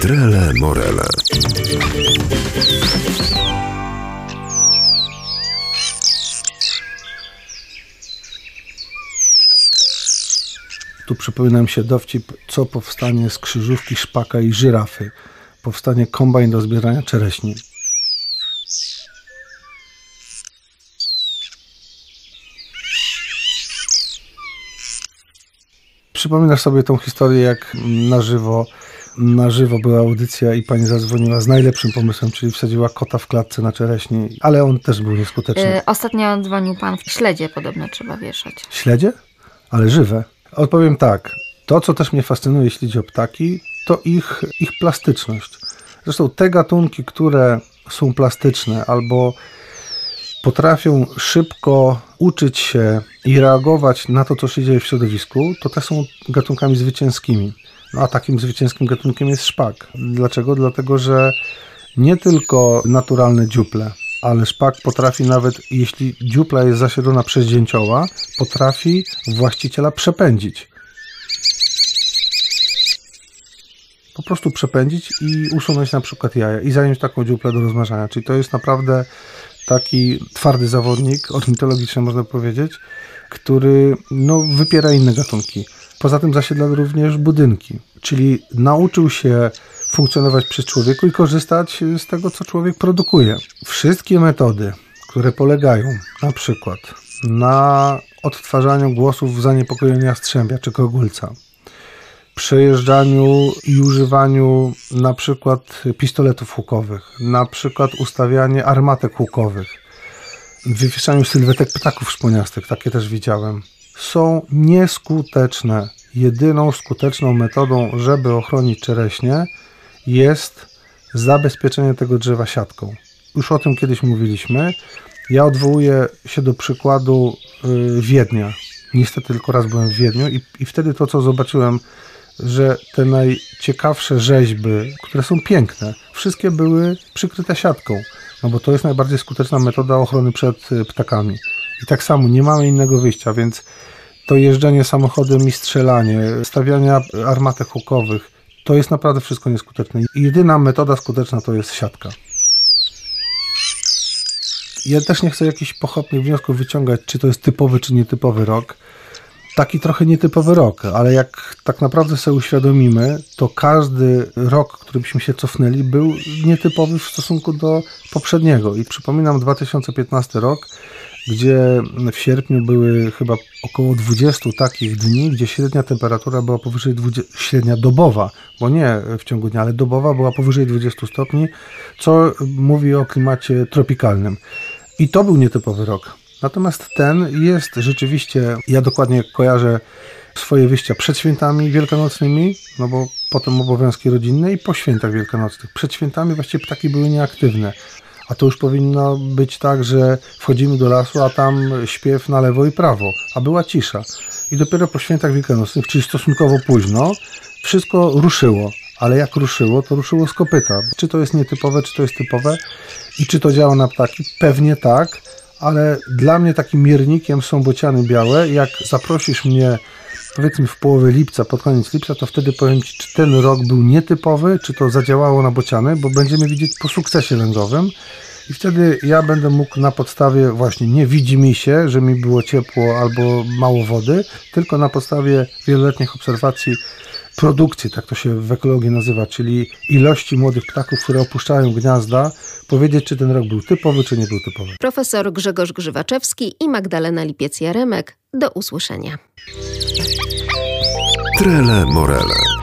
Trele Morele. Tu przypomina mi się dowcip, co powstanie z krzyżówki szpaka i żyrafy. Powstanie kombajn do zbierania czereśni. Przypominasz sobie tą historię, jak na żywo, na żywo była audycja i pani zadzwoniła z najlepszym pomysłem, czyli wsadziła kota w klatce na czereśni, ale on też był nieskuteczny. Y, ostatnio dzwonił pan w śledzie, podobno trzeba wieszać. Śledzie? Ale żywe. Odpowiem tak. To, co też mnie fascynuje, jeśli chodzi o ptaki, to ich, ich plastyczność. Zresztą te gatunki, które są plastyczne albo potrafią szybko uczyć się i reagować na to, co się dzieje w środowisku, to te są gatunkami zwycięskimi. No a takim zwycięskim gatunkiem jest szpak. Dlaczego? Dlatego, że nie tylko naturalne dziuple, ale szpak potrafi nawet, jeśli dziupla jest zasiedlona przez dzięcioła, potrafi właściciela przepędzić. Po prostu przepędzić i usunąć na przykład jaja i zająć taką dziuplę do rozmnażania. Czyli to jest naprawdę taki twardy zawodnik, ornitologiczny można powiedzieć, który no, wypiera inne gatunki. Poza tym zasiedla również budynki, czyli nauczył się funkcjonować przy człowieku i korzystać z tego, co człowiek produkuje. Wszystkie metody, które polegają na przykład na odtwarzaniu głosów zaniepokojenia strzębia czy kogulca, przejeżdżaniu i używaniu na przykład pistoletów hukowych, na przykład ustawianie armatek hukowych, wywieszaniu sylwetek ptaków szponiastych, takie też widziałem, są nieskuteczne. Jedyną skuteczną metodą, żeby ochronić czereśnie, jest zabezpieczenie tego drzewa siatką. Już o tym kiedyś mówiliśmy. Ja odwołuję się do przykładu y, Wiednia. Niestety tylko raz byłem w Wiedniu i, i wtedy to, co zobaczyłem, że te najciekawsze rzeźby, które są piękne, wszystkie były przykryte siatką, no bo to jest najbardziej skuteczna metoda ochrony przed y, ptakami. I tak samo nie mamy innego wyjścia, więc to jeżdżenie samochodem i strzelanie, stawianie armatek hukowych, to jest naprawdę wszystko nieskuteczne. Jedyna metoda skuteczna to jest siatka. Ja też nie chcę jakichś pochopnych wniosków wyciągać, czy to jest typowy, czy nietypowy rok. Taki trochę nietypowy rok, ale jak tak naprawdę sobie uświadomimy, to każdy rok, który byśmy się cofnęli, był nietypowy w stosunku do poprzedniego. I przypominam 2015 rok, gdzie w sierpniu były chyba około 20 takich dni, gdzie średnia temperatura była powyżej 20, średnia dobowa, bo nie w ciągu dnia, ale dobowa była powyżej 20 stopni, co mówi o klimacie tropikalnym. I to był nietypowy rok. Natomiast ten jest rzeczywiście, ja dokładnie kojarzę swoje wyjścia przed świętami wielkanocnymi, no bo potem obowiązki rodzinne i po świętach wielkanocnych. Przed świętami właściwie ptaki były nieaktywne. A to już powinno być tak, że wchodzimy do lasu, a tam śpiew na lewo i prawo, a była cisza. I dopiero po świętach wielkanocnych, czyli stosunkowo późno, wszystko ruszyło. Ale jak ruszyło, to ruszyło z kopyta. Czy to jest nietypowe, czy to jest typowe i czy to działa na ptaki? Pewnie tak, ale dla mnie takim miernikiem są bociany białe. Jak zaprosisz mnie powiedzmy w połowie lipca, pod koniec lipca, to wtedy powiem Ci, czy ten rok był nietypowy, czy to zadziałało na bociany, bo będziemy widzieć po sukcesie lęgowym. I wtedy ja będę mógł na podstawie właśnie nie widzi mi się, że mi było ciepło albo mało wody, tylko na podstawie wieloletnich obserwacji produkcji, tak to się w ekologii nazywa, czyli ilości młodych ptaków, które opuszczają gniazda, powiedzieć, czy ten rok był typowy, czy nie był typowy. Profesor Grzegorz Grzywaczewski i Magdalena Lipiec-Jaremek. Do usłyszenia. Trele Morele.